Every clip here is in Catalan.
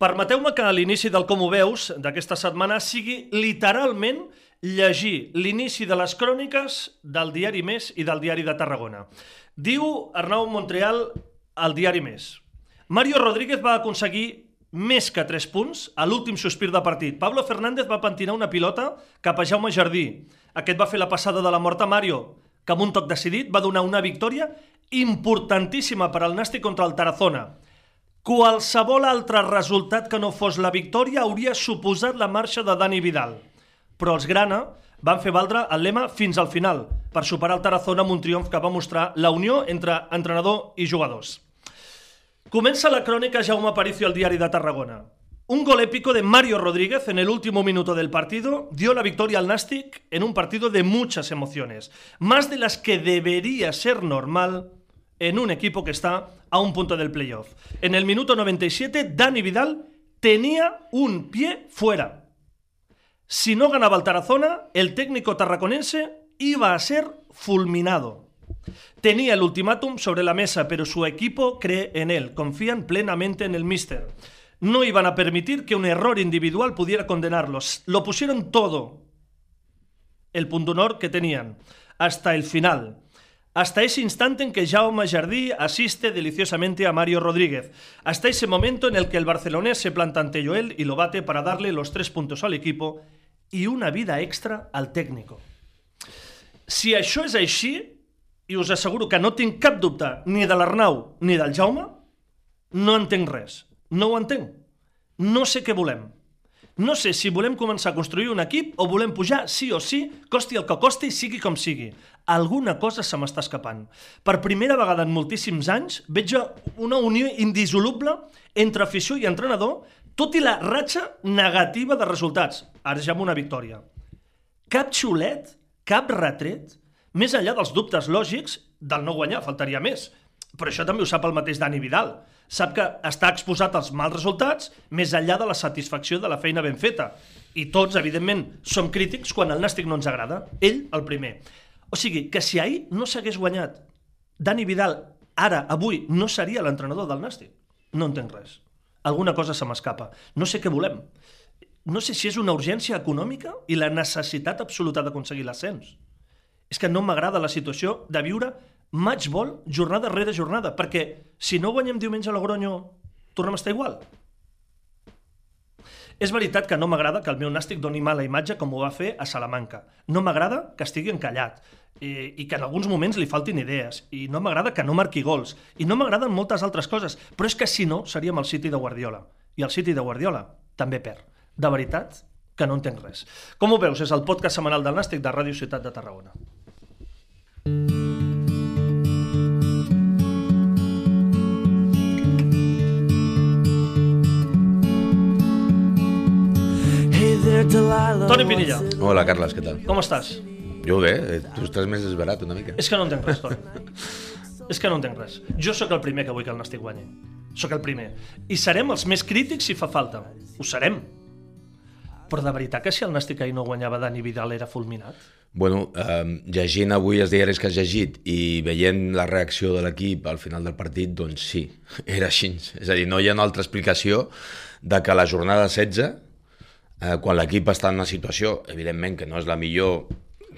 Permeteu-me que a l'inici del Com ho veus d'aquesta setmana sigui literalment llegir l'inici de les cròniques del diari Més i del diari de Tarragona. Diu Arnau Montreal al diari Més. Mario Rodríguez va aconseguir més que 3 punts a l'últim sospir de partit. Pablo Fernández va pentinar una pilota cap a Jaume Jardí. Aquest va fer la passada de la mort a Mario, que amb un toc decidit va donar una victòria importantíssima per al Nàstic contra el Tarazona. Qualsevol altre resultat que no fos la victòria hauria suposat la marxa de Dani Vidal. Però els Grana van fer valdre el lema fins al final per superar el Tarazona amb un triomf que va mostrar la unió entre entrenador i jugadors. Comença la crónica Jaume Aparicio al diari de Tarragona. Un gol épico de Mario Rodríguez en el último minuto del partido dio la victoria al Nastic en un partido de muchas emociones, más de las que debería ser normal en un equipo que está a un punto del playoff. En el minuto 97, Dani Vidal tenía un pie fuera. Si no ganaba el Tarazona, el técnico tarraconense iba a ser fulminado. Tenía el ultimátum sobre la mesa, pero su equipo cree en él, confían plenamente en el míster. No iban a permitir que un error individual pudiera condenarlos. Lo pusieron todo, el punto que tenían, hasta el final. Hasta ese instante en que Jaume Jardí asiste deliciosamente a Mario Rodríguez. Hasta ese momento en el que el barcelonés se planta ante Joel y lo bate para darle los tres puntos al equipo y una vida extra al técnico. Si això és així, i us asseguro que no tinc cap dubte ni de l'Arnau ni del Jaume, no entenc res. No ho entenc. No sé què volem. No sé si volem començar a construir un equip o volem pujar sí o sí, costi el que costi, sigui com sigui. Alguna cosa se m'està escapant. Per primera vegada en moltíssims anys veig una unió indissoluble entre afició i entrenador, tot i la ratxa negativa de resultats. Ara ja amb una victòria. Cap xulet, cap retret, més enllà dels dubtes lògics del no guanyar, faltaria més. Però això també ho sap el mateix Dani Vidal. Sap que està exposat als mals resultats més enllà de la satisfacció de la feina ben feta. I tots, evidentment, som crítics quan el Nàstic no ens agrada. Ell, el primer. O sigui, que si ahir no s'hagués guanyat Dani Vidal, ara, avui, no seria l'entrenador del Nàstic. No entenc res. Alguna cosa se m'escapa. No sé què volem. No sé si és una urgència econòmica i la necessitat absoluta d'aconseguir l'ascens és que no m'agrada la situació de viure matchball jornada rere jornada, perquè si no guanyem diumenge a Logroño, tornem a estar igual. És veritat que no m'agrada que el meu nàstic doni mala imatge com ho va fer a Salamanca. No m'agrada que estigui encallat i, i que en alguns moments li faltin idees. I no m'agrada que no marqui gols. I no m'agraden moltes altres coses. Però és que si no, seríem el City de Guardiola. I el City de Guardiola també perd. De veritat que no entenc res. Com ho veus? És el podcast setmanal del Nàstic de Ràdio Ciutat de Tarragona. Toni Pinilla. Hola, Carles, què tal? Com estàs? Jo bé, eh, tu estàs més desverat una mica. És que no entenc res, Toni. És que no entenc res. Jo sóc el primer que vull que el Nàstic guanyi. Sóc el primer. I serem els més crítics si fa falta. Ho serem. Però de veritat que si el Nàstic ahir no guanyava Dani Vidal era fulminat? Bueno, eh, llegint avui els diaris que has llegit i veient la reacció de l'equip al final del partit, doncs sí, era així. És a dir, no hi ha una altra explicació de que la jornada 16, eh, quan l'equip està en una situació, evidentment que no és la millor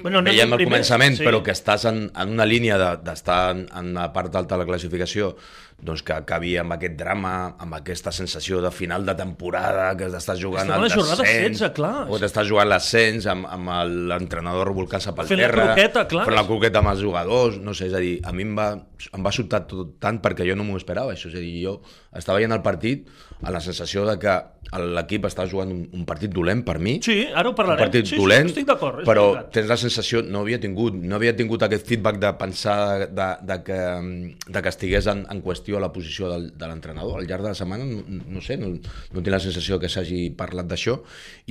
Bueno, no veiem al començament, sí. però que estàs en, en una línia de- d'estar en, en la part alta de la classificació, doncs que acabi amb aquest drama, amb aquesta sensació de final de temporada, que estàs jugant al la jornada descens, 16, clar. o t'estàs jugant l'ascens amb, amb l'entrenador revolcant-se pel Fent la terra, croqueta, clar. fent la croqueta amb els jugadors, no sé, és a dir, a mi em va, em va sobtar tot tant perquè jo no m'ho esperava, això, és a dir, jo estava veient el partit amb la sensació de que l'equip estava jugant un, un partit dolent per mi, Sí, ara ho un parlarem. partit sí, dolent, sí, estic d'acord. és però veritat. tens la sensació, no havia tingut, no havia tingut aquest feedback de pensar de, de, de, que, de que estigués en, en qüestió la posició del, de l'entrenador. Al llarg de la setmana, no, no sé, no, no tinc la sensació que s'hagi parlat d'això,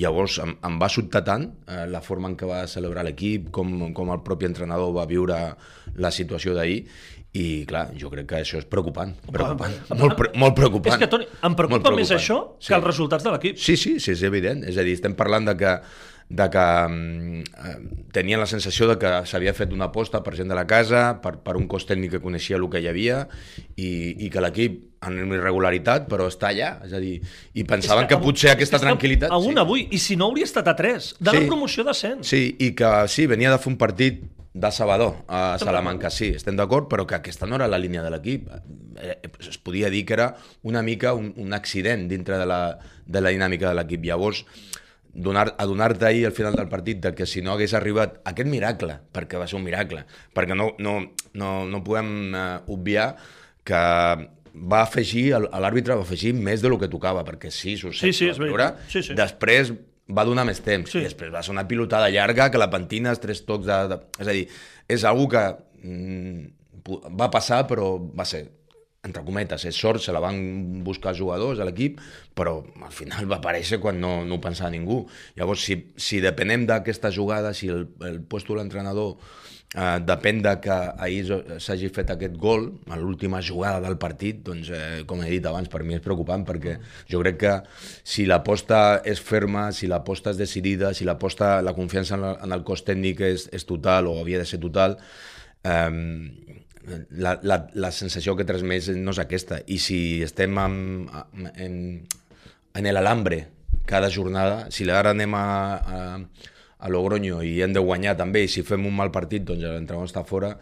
llavors em, em va sobtar tant eh, la forma en què va celebrar l'equip, com, com el propi entrenador va viure la situació d'ahir, i clar, jo crec que això és preocupant, preocupant, molt, pre molt preocupant. És que, Toni, em preocupa més això que els resultats de l'equip. Sí, sí, sí, és evident. És a dir, estem parlant de que de que mm, eh, tenien la sensació de que s'havia fet una aposta per gent de la casa, per, per un cos tècnic que coneixia el que hi havia i, i que l'equip en una irregularitat, però està allà. És a dir, i pensaven que, que potser aquesta que tranquil·litat... A un sí. avui, i si no hauria estat a tres, de Sí. la promoció d'ascens. Sí, i que sí, venia de fer un partit de Sabador a Salamanca, sí, estem d'acord, però que aquesta no era la línia de l'equip. Eh, es podia dir que era una mica un, un accident dintre de la, de la dinàmica de l'equip. Llavors, donar, adonar-te ahir al final del partit de que si no hagués arribat aquest miracle, perquè va ser un miracle, perquè no, no, no, no podem eh, obviar que va afegir, l'àrbitre va afegir més de lo que tocava, perquè sí, s'ho Sí, sí. Sí, sí. Després va donar més temps, Sí. i després va ser una pilotada llarga que la pentina, els tres tocs de... de... És a dir, és algo que mm, va passar, però va ser entre cometes, és sort, se la van buscar jugadors a l'equip, però al final va aparèixer quan no, no ho pensava ningú. Llavors, si, si depenem d'aquesta jugada, si el, el puesto de l'entrenador eh, depèn de que ahir jo- s'hagi fet aquest gol, a l'última jugada del partit, doncs, eh, com he dit abans, per mi és preocupant, perquè jo crec que si l'aposta és ferma, si l'aposta és decidida, si l'aposta, la confiança en, en el cos tècnic és, és total o havia de ser total, eh, la, la, la sensació que transmès no és aquesta. I si estem amb- en, en l'alambre cada jornada, si ara anem a, a, a Logroño i hem de guanyar també, i si fem un mal partit, doncs l'entrenador està fora,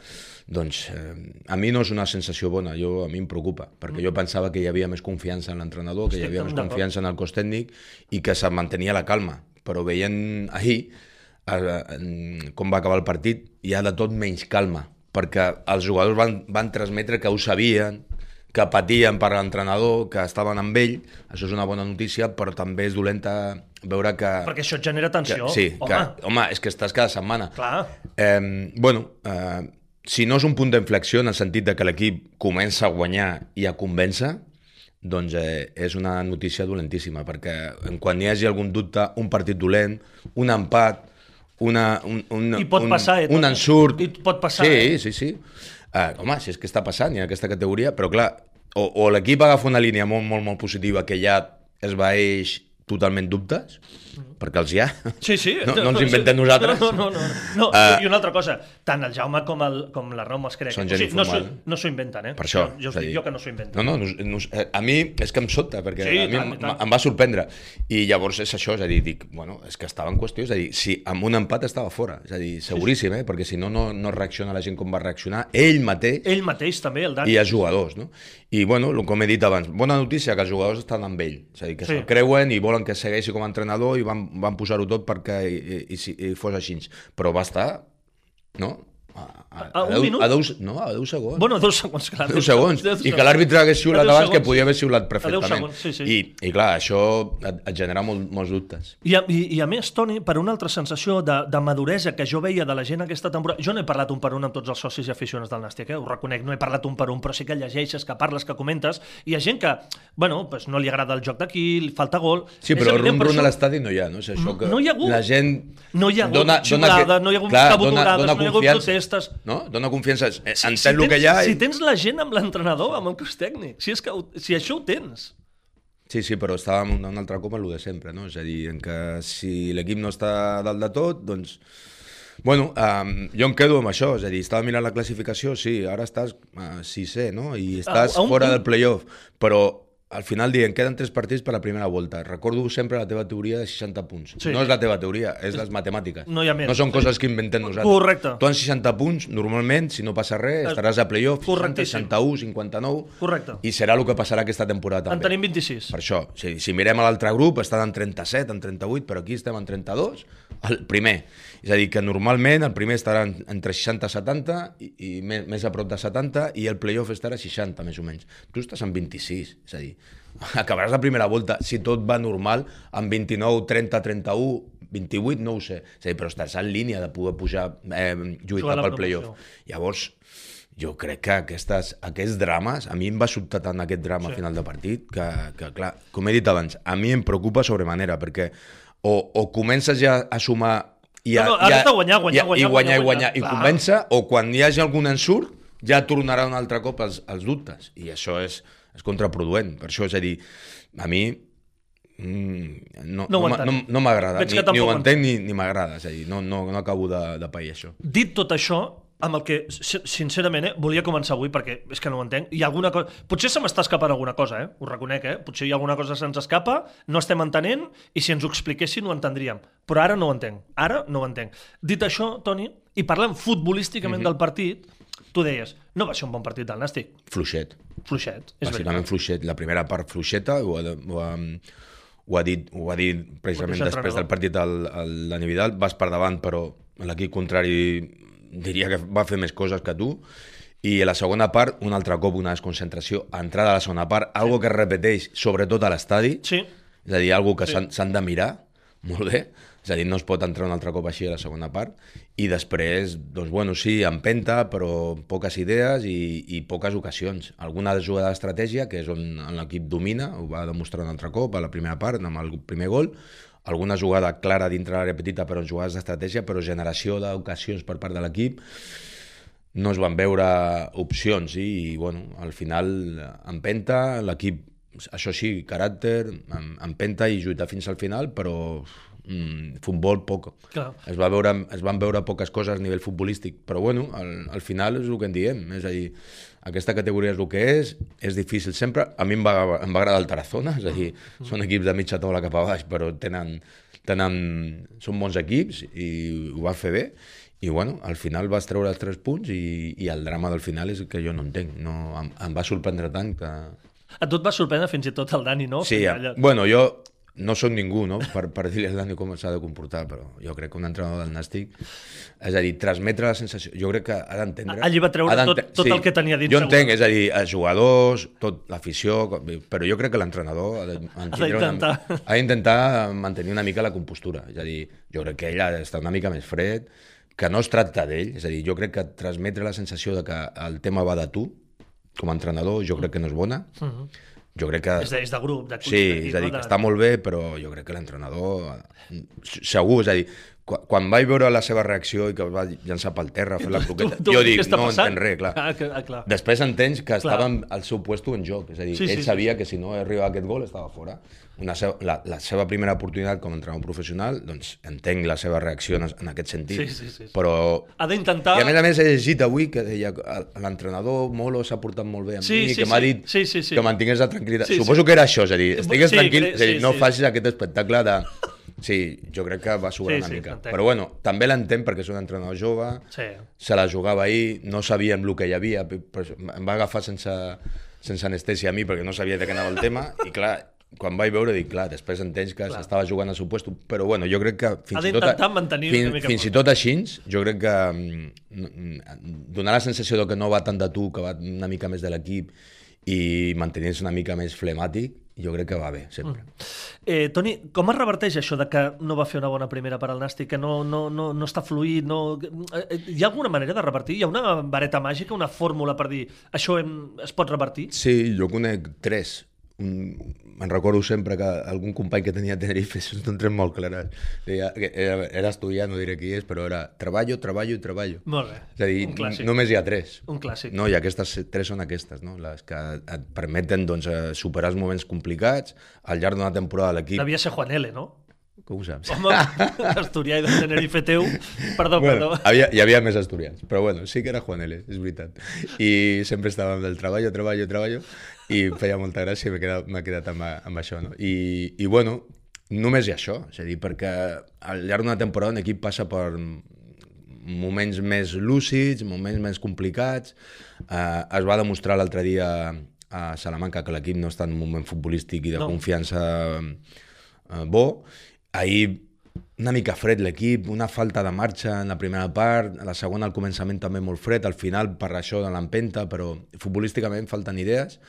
doncs eh, a mi no és una sensació bona, jo, a mi em preocupa, perquè jo pensava que hi havia més confiança en l'entrenador, que hi havia més confiança en el cos tècnic i que se mantenia la calma, però veient ahir eh, en- com va acabar el partit, hi ha de tot menys calma, perquè els jugadors van, van transmetre que ho sabien, que patien per l'entrenador, que estaven amb ell, això és una bona notícia, però també és dolenta veure que... Perquè això et genera que tensió. sí, home, que, home, és que estàs cada setmana. clar. Eh, bueno, eh, si no és un punt d'inflexió en el sentit de que l'equip comença a guanyar i a convèncer, doncs eh, és una notícia dolentíssima, perquè quan hi hagi algun dubte, un partit dolent, un empat, una, un, un, I pot un, passar, eh, un ensurt... I pot passar, Sí, eh? sí, sí. Uh, home, si és que està passant, hi ha aquesta categoria, però clar, o, o l'equip agafa una línia molt, molt, molt positiva que ja es vaeix totalment dubtes, perquè els hi ha. Sí, sí. No, no ens inventem nosaltres. No, no, no. no. Eh, I una altra cosa, tant el Jaume com, el, com la Rauma es crec. Són o gent sigui, no s'ho no inventen, eh? Per això. Jo, jo us dic dir, jo que no s'ho inventen. No, no, no, no, eh, a mi és que em sobta, perquè Sí, a mi tant, em, tant. em va sorprendre. I llavors és això, és a dir, dic, bueno, és que estava en qüestió, és a dir, si amb un empat estava fora, és a dir, seguríssim, eh? perquè si no, no, no reacciona la gent com va reaccionar, ell mateix Ell mateix també, el Dani. i els jugadors, no? I, bueno, lo- com he dit abans, bona notícia que els jugadors estan amb ell, és a dir, que Sí. se'l creuen i volen que segueixi com a entrenador i van, van posar-ho tot perquè i, i, i, si- i fos així. Però va estar, no? A, A un deu- minut? A 10, no, a 10 segons. Bueno, 10 segons, clar. 10 segons. Deu I que l'àrbitre hagués xiulat A deu abans, que segons. podia haver xiulat A deu perfectament. segons, sí, sí. I, I clar, això et, et genera molt, molts dubtes. I a, i, I a més, Toni, per una altra sensació de, de maduresa que jo veia de la gent aquesta temporada... Jo no he parlat un per un amb tots els socis i aficionats del Nàstic, eh? ho reconec, no he parlat un per un, però sí que llegeixes, que parles, que comentes, i hi ha gent que, bueno, pues no li agrada el joc d'aquí, li falta gol... Sí, però rum-rum això- a l'estadi no hi ha, no? És això que No hi ha hagut. La gent... No hi ha hagut dona, xiulades, no hi ha hagut cabudorades, no hi ha hagut protestes. No? Dona confiança. Eh, Si, Entén si, el que hi ha... si i- tens la gent amb l'entrenador, amb el cos tècnic, si, és que, si això ho tens... Sí, sí, però estàvem un altre cop en el de sempre, no? És a dir, en que si l'equip no està dalt de tot, doncs... Bueno, um, jo em quedo amb això, és a dir, estava mirant la classificació, sí, ara estàs uh, sisè, no? I estàs a un fora punt. del playoff, però al final diuen, queden tres partits per la primera volta. Recordo sempre la teva teoria de 60 punts. Sí. No és la teva teoria, és les matemàtiques. No hi ha més. No són coses que inventem nosaltres. Correcte. Tu en 60 punts, normalment, si no passa res, estaràs a playoff, 60, Correctíssim. 61, 59, Correcte. i serà el que passarà aquesta temporada En també. tenim 26. Per això, si, si mirem a l'altre grup, estan en 37, en 38, però aquí estem en 32, el primer. És a dir, que normalment el primer estarà en- entre 60 i 70, i, i més, més a prop de 70, i el playoff estarà a 60, més o menys. Tu estàs en 26, és a dir, acabaràs la primera volta, si tot va normal, amb 29, 30, 31, 28, no ho sé. És a dir, però estàs en línia de poder pujar, eh, lluitar a pel playoff. Llavors, jo crec que aquestes, aquests drames, a mi em va sobtar tant aquest drama Sí. sí. final de partit, que, que clar, com he dit abans, a mi em preocupa sobremanera, perquè o, o comences ja a sumar i No, no, ara i a, has de guanyar, guanyar, guanyar, i guanyar, i guanyar, guanyar, i convèncer, o quan hi hagi algun ensurt, ja tornarà un altre cop els, els dubtes. I això és, és contraproduent. Per això, és a dir, a mi mm, no, No no, no, no m'agrada, ni, ni ho entenc ni, ni m'agrada, és a dir, no, no, no acabo de, de pair això. Dit tot això, amb el que, si- sincerament, eh, volia començar avui perquè és que no ho entenc. Hi ha alguna cosa... Potser se m'està escapant alguna cosa, eh? Ho reconec, eh? Potser hi ha alguna cosa que se'ns escapa, no estem entenent, i si ens ho expliquessin ho entendríem. Però ara no ho entenc. Ara no ho entenc. Dit això, Toni, i parlant futbolísticament del partit, tu deies, no va ser un bon partit del Nàstic. Fluixet. Fluixet, és Bàsicament veritat. fluixet. La primera part fluixeta, ho ho ha, ho ha, dit, ho ha dit precisament després del partit el, el Dani Vidal, vas per davant, però l'equip contrari diria que va fer més coses que tu, i a la segona part, un altre cop una desconcentració, entrada a la segona part, algo que es repeteix sobretot a l'estadi, Sí, és a dir, algo que Sí. s'han s'han de mirar, molt bé, és a dir, no es pot entrar un altre cop així a la segona part, i després, doncs bueno, sí, empenta, però poques idees i, i poques ocasions. Alguna jugada d'estratègia, que és on l'equip domina, ho va demostrar un altre cop a la primera part, amb el primer gol, alguna jugada clara dintre l'àrea petita, però en jugades d'estratègia, però generació d'ocasions per part de l'equip, no es van veure opcions i, i bueno, al final empenta, l'equip, això sí, caràcter, em- empenta i lluita fins al final, però mm, futbol poc. clar. Es, va veure, es van veure poques coses a nivell futbolístic, però bueno, al, al final és el que en diem, és a dir, aquesta categoria és el que és, és difícil sempre, a mi em va, em va agradar el Tarazona, és a dir, són equips de mitja taula cap a baix, però tenen, tenen, són bons equips i ho va fer bé, i bueno, al final vas treure els tres punts i, i el drama del final és que jo no entenc, no, em, em va sorprendre tant que... A tu et va sorprendre fins i tot el Dani, no? Sí, ja. bueno, jo no sóc ningú no? per, per dir-li al Dani com s'ha de comportar, però jo crec que un entrenador del Nàstic, és a dir, transmetre la sensació, jo crec que ha d'entendre... Allí va treure tot- tot el que tenia dins, Jo entenc, segur. és a dir, els jugadors, tot l'afició, però jo crec que l'entrenador ha d'intentar. ha d'intentar mantenir una mica la compostura, és a dir, jo crec que ell ha d'estar una mica més fred, que no es tracta d'ell, és a dir, jo crec que transmetre la sensació de que el tema va de tu, com a entrenador, jo crec que no és bona. Jo crec que... És de, és de grup, de Sí, és a dir, que està molt bé, però jo crec que l'entrenador... Segur, és a dir, quan, quan vaig veure la seva reacció i que va llançar pel terra a fer la croqueta, jo dic, no entenc res, clar. Ah, que, ah, clar. Després entens que Clar. estava al seu puesto en joc, és a dir, Sí, sí, ell sí, sabia que si no arribava aquest gol estava fora. Una seva, la, la seva primera oportunitat com a entrenador professional, doncs entenc la seva reacció en, en aquest sentit, Sí, sí, sí, sí. però... Ha d'intentar... I a més a més he llegit avui que deia l'entrenador Molo s'ha portat molt bé amb Sí, mi, sí, que m'ha sí. dit Sí, sí, sí. que mantingués la tranquil·litat. Sí, sí. Suposo que era això, és a dir, estigues Sí, tranquil, crec- és a dir, sí, no sí. facis aquest espectacle de... Sí, jo crec que va sobrar Sí, una sí, mica. Però bueno, també l'entenc perquè és un entrenador jove, Sí. se la jugava ahir, no sabíem el que hi havia, em va agafar sense, sense anestèsia a mi perquè no sabia de què anava el tema, i clar, quan vaig veure dic, clar, després entens que s'estava jugant al seu puesto, però bueno, jo crec que fins i tot... una fins, mica fins i tot així, jo crec que mm, donar la sensació de que no va tant de tu, que va una mica més de l'equip, i mantenir-se una mica més flemàtic, jo crec que va bé, sempre. Eh, Toni, com es reverteix això de que no va fer una bona primera per al Nàstic, que no, no, no, no està fluït, no... eh, eh, Hi ha alguna manera de revertir? Hi ha una vareta màgica, una fórmula per dir això hem, es pot revertir? Sí, jo conec tres. Un, me'n recordo sempre que algun company que tenia a Tenerife són tres molt clares. Deia, era, era estudiant, no diré qui és, però era treballo, treballo i treballo. Molt bé. És a dir, un clàssic. només hi ha tres. Un clàssic. No, i aquestes tres són aquestes, no? les que et permeten doncs, eh, superar els moments complicats. Al llarg d'una temporada l'equip... Devia ser Juan L, no? Com ho saps? Home, d'Asturià i de Tenerife teu. Perdó, Bueno, perdó. havia, hi havia més estudiants, però bueno, sí que era Juan L, és veritat. I sempre estàvem del treballo, treballo, treballo, i feia molta gràcia i m'he quedat, quedat amb, amb això. No? I, I bueno, només hi ha això, és a dir, perquè al llarg d'una temporada un equip passa per moments més lúcids, moments més complicats. Eh, es va demostrar l'altre dia a Salamanca que l'equip no està en un moment futbolístic i de no. confiança eh, bo. Ahir una mica fred l'equip, una falta de marxa en la primera part, a la segona al començament també molt fred, al final per això de l'empenta, però futbolísticament falten idees,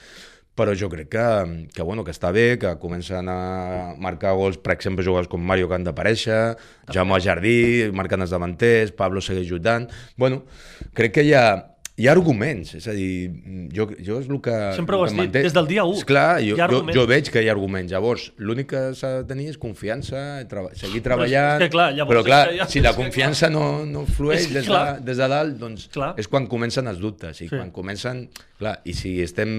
però jo crec que, que, bueno, que està bé, que comencen a marcar gols, per exemple, jugadors com Mario que han d'aparèixer, Jaume Jardí, marcant els davanters, Pablo segueix ajudant... Bueno, crec que hi ha, hi ha arguments, és a dir, jo, jo és el que... Sempre ho has dit, des del dia u. Esclar, jo, jo, jo veig que hi ha arguments. Llavors, l'únic que s'ha de tenir és confiança, treba seguir treballant... és que clar, llavors però clar, ja- si la confiança no, no flueix des, de, des de dalt, doncs Clar. és quan comencen els dubtes. I Sí. quan comencen... Clar, i si estem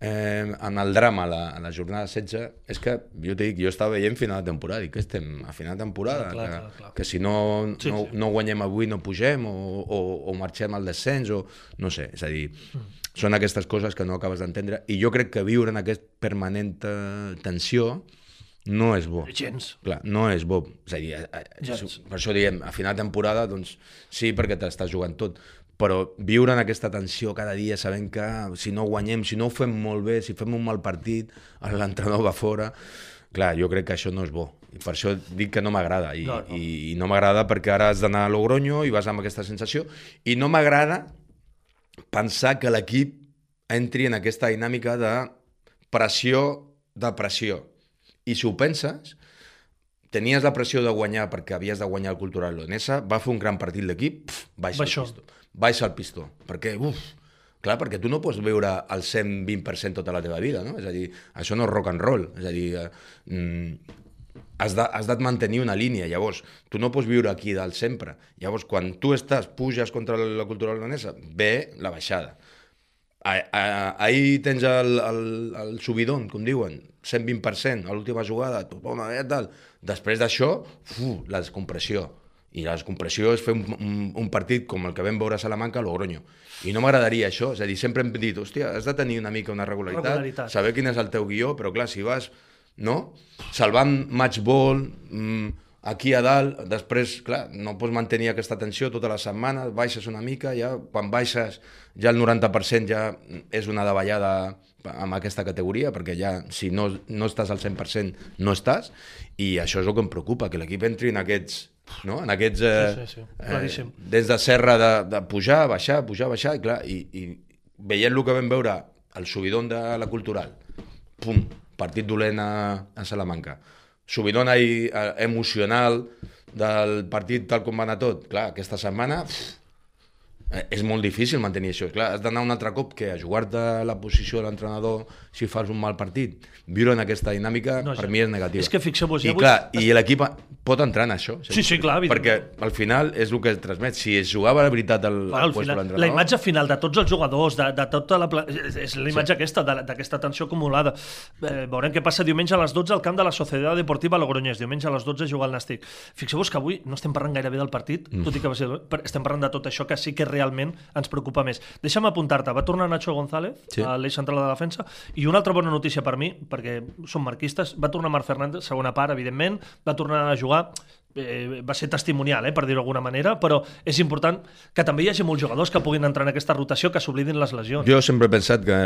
eh, en el drama, la, a la jornada 16, és que jo dit, jo estava veient final de temporada, i que estem a final de temporada, Clar, clar, que, clar, clar. que si no, Sí, no, sí. no guanyem avui no pugem, o, o, o marxem al descens, o no sé, és a dir, Mm. són aquestes coses que no acabes d'entendre, i jo crec que viure en aquesta permanent eh, tensió no és bo. Gens. Clar, no és bo. És a dir, a, a, Gens. per això diem, a final de temporada, doncs sí, perquè t'estàs jugant tot, però viure en aquesta tensió cada dia sabent que si no guanyem, si no ho fem molt bé, si fem un mal partit, l'entrenador va fora... Clar, jo crec que això no és bo. I per això dic que no m'agrada. I, No, no. I, I no m'agrada perquè ara has d'anar a Logroño i vas amb aquesta sensació. I no m'agrada pensar que l'equip entri en aquesta dinàmica de pressió de pressió. I si ho penses, tenies la pressió de guanyar perquè havies de guanyar el Cultural Leonesa, va fer un gran partit l'equip, baixa pistó. Baixa el pistó. Perquè, uf, clar, perquè tu no pots viure al 120% tota la teva vida, no? És a dir, això no és rock and roll. És a dir, eh, mm, has de, has de mantenir una línia. Llavors, tu no pots viure aquí dalt sempre. Llavors, quan tu estàs, puges contra la cultura leonesa, ve la baixada. A- a- Ahir tens el, el, el subidon, com diuen, 120% a l'última jugada, tothom a veure tal. Després d'això, la descompressió. I la descompressió és fer un, un, un partit com el que vam veure a Salamanca a Logroño. I no m'agradaria això, és a dir, sempre hem dit, hòstia, has de tenir una mica una regularitat, Regularitat. saber quin és el teu guió, però clar, si vas, no? Salvant match ball, mm, aquí a dalt, després, clar, no pots mantenir aquesta tensió tota la setmana, baixes una mica, ja, quan baixes ja el 90% ja és una davallada amb aquesta categoria, perquè ja si no, no estàs al 100% no estàs, i això és el que em preocupa, que l'equip entri en aquests no? en aquests eh, Sí, sí, sí, claríssim. eh, des de serra de, de pujar, baixar, pujar, baixar, i clar, i, i veient el que vam veure el subidon de la cultural, pum, partit dolent a, a Salamanca, subidon eh, emocional del partit tal com va anar tot, clar, aquesta setmana pff, és molt difícil mantenir això. Clar, has d'anar un altre cop que a jugar-te la posició de l'entrenador si fas un mal partit. Viure en aquesta dinàmica, No, per mi és negativa. És que fixeu-vos, I avui- clar, i l'equip pot entrar en això. Sí, sí, clar, Perquè al final és el que es transmet. Si es jugava de veritat el, Clar, al final, de la l'entrenador... imatge final de tots els jugadors, de, de tota la... pla- És, és la imatge sí. aquesta, de- d'aquesta tensió acumulada. Eh, veurem què passa diumenge a les 12 al camp de la Societat Deportiva Logroñés. Diumenge a les 12 juga el Nàstic. Fixeu-vos que avui no estem parlant gaire bé del partit, mm. tot i que va ser... Estem parlant de tot això que sí que realment ens preocupa més. Deixa'm apuntar-te, va tornar Nacho González Sí. a l'eix central de la defensa i una altra bona notícia per mi, perquè som marquistes, va tornar Marc Fernández, segona part, evidentment, va tornar a jugar eh, va ser testimonial, eh, per dir-ho d'alguna manera, però és important que també hi hagi molts jugadors que puguin entrar en aquesta rotació, que s'oblidin les lesions. Jo sempre he pensat que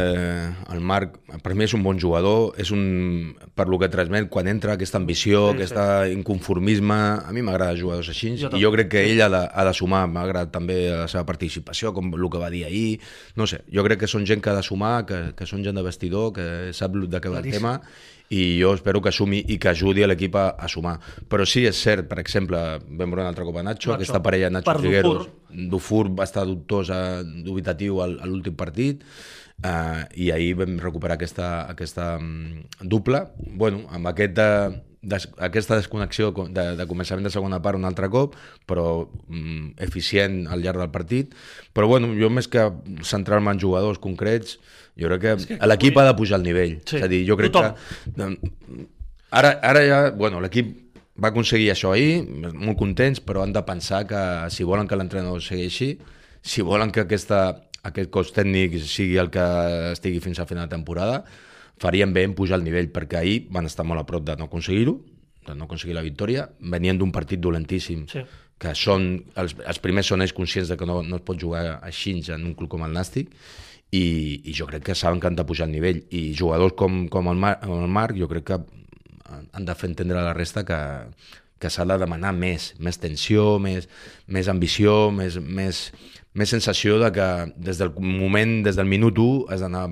el Marc, per mi és un bon jugador, és un, per lo que transmet, quan entra aquesta ambició, Sí, sí, aquest sí. inconformisme, a mi m'agrada jugadors així, Jo i jo crec que ell ha de, ha de sumar, m'agrada també la seva participació, com el que va dir ahir, no sé, jo crec que són gent que ha de sumar, que, que són gent de vestidor, que sap de què va el tema, i jo espero que assumi i que ajudi a l'equip a, a sumar. Però sí, és cert, per exemple, vam veure un altre cop a Nacho, Nacho. aquesta parella Nacho Per Figueros, Dufour va estar dubtós, a, dubitatiu al- a l'últim partit, uh, i ahir vam recuperar aquesta, aquesta um, dupla. Bueno, amb aquest, uh, des, aquesta desconnexió co- de, de començament de segona part un altre cop, però um, eficient al llarg del partit. Però bueno, jo més que centrar-me en jugadors concrets, jo crec que, que que l'equip avui- ha de pujar el nivell. Sí, És a dir, jo crec tothom. que... Ara, ara ja, bueno, l'equip va aconseguir això ahir, molt contents, però han de pensar que si volen que l'entrenador segueixi, si volen que aquesta, aquest cos tècnic sigui el que estigui fins a final de temporada, farien bé en pujar el nivell, perquè ahir van estar molt a prop de no aconseguir-ho, de no aconseguir la victòria, venien d'un partit dolentíssim, Sí. que són, els, els primers són ells conscients de que no, no es pot jugar així en un club com el Nàstic, i, i jo crec que saben que han de pujar el nivell i jugadors com, com el, Mar, el Marc jo crec que han de fer entendre a la resta que, que s'ha de demanar més, més tensió, més, més ambició, més, més, més sensació de que des del moment, des del minut 1 has d'anar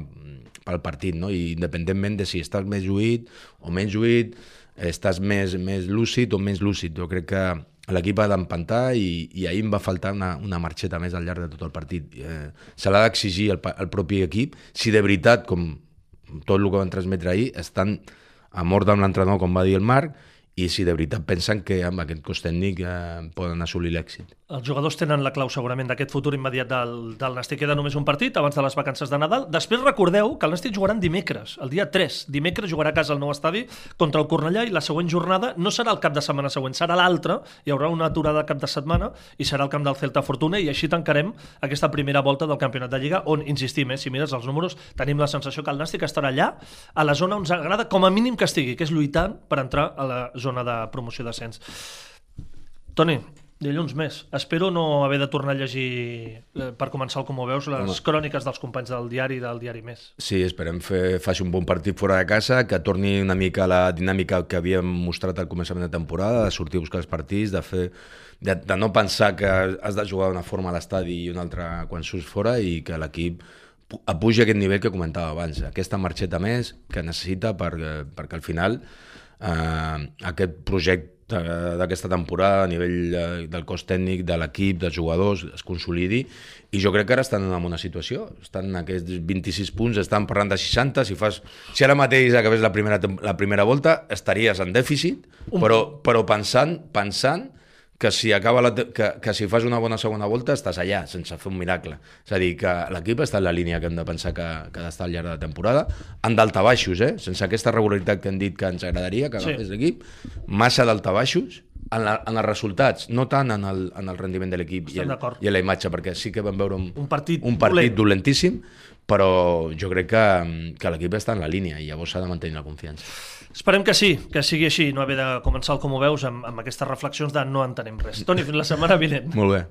pel partit, no? I independentment de si estàs més lluït o menys lluït, estàs més, més lúcid o menys lúcid. Jo crec que l'equip ha d'empantar i, i ahir em va faltar una, una marxeta més al llarg de tot el partit. Eh, se l'ha d'exigir el, el propi equip si de veritat, com tot el que van transmetre ahir, estan a mort amb l'entrenador, com va dir el Marc, i si de veritat pensen que amb aquest cos tècnic eh, poden assolir l'èxit. Els jugadors tenen la clau segurament d'aquest futur immediat del, del Nàstic. Queda només un partit abans de les vacances de Nadal. Després recordeu que el Nàstic jugarà dimecres, el dia 3. Dimecres jugarà a casa al nou estadi contra el Cornellà i la següent jornada no serà el cap de setmana següent, serà l'altre. Hi haurà una aturada cap de setmana i serà el camp del Celta Fortuna i així tancarem aquesta primera volta del campionat de Lliga on, insistim, eh, si mires els números, tenim la sensació que el Nàstic estarà allà, a la zona on ens agrada com a mínim que estigui, que és lluitant per entrar a la zona de promoció d'ascens. Toni, Dilluns més. Espero no haver de tornar a llegir, eh, per començar Com ho veus, les Home. cròniques dels companys del diari del diari Més. Sí, esperem fer, faci un bon partit fora de casa, que torni una mica la dinàmica que havíem mostrat al començament de temporada, de sortir a buscar els partits, de, fer, de, de no pensar que has de jugar d'una forma a l'estadi i una altra quan surts fora i que l'equip pu- pugi a aquest nivell que comentava abans, aquesta marxeta més que necessita per, perquè al final eh, aquest projecte d'aquesta temporada a nivell eh, del cos tècnic, de l'equip, dels jugadors, es consolidi. I jo crec que ara estan en una situació. Estan en aquests 26 punts, estan parlant de 60 si, fas, si ara mateix acabés la primera, la primera volta estaries en dèficit però, però pensant, pensant que si, acaba la, que, que si fas una bona segona volta estàs allà, sense fer un miracle. És a dir, que l'equip està en la línia que hem de pensar que, que ha d'estar al llarg de la temporada, en daltabaixos, eh? sense aquesta regularitat que hem dit que ens agradaria que Sí. agafés l'equip, massa daltabaixos en, la, en els resultats, no tant en el, en el rendiment de l'equip i, el- i en la imatge, perquè sí que vam veure un, Un partit un partit dolent. dolentíssim, però jo crec que, que l'equip està en la línia i llavors s'ha de mantenir la confiança. Esperem que sí, que sigui així, no haver de començar el Com ho veus amb, amb aquestes reflexions de no entenem res. Toni, fins la setmana vinent. Molt bé.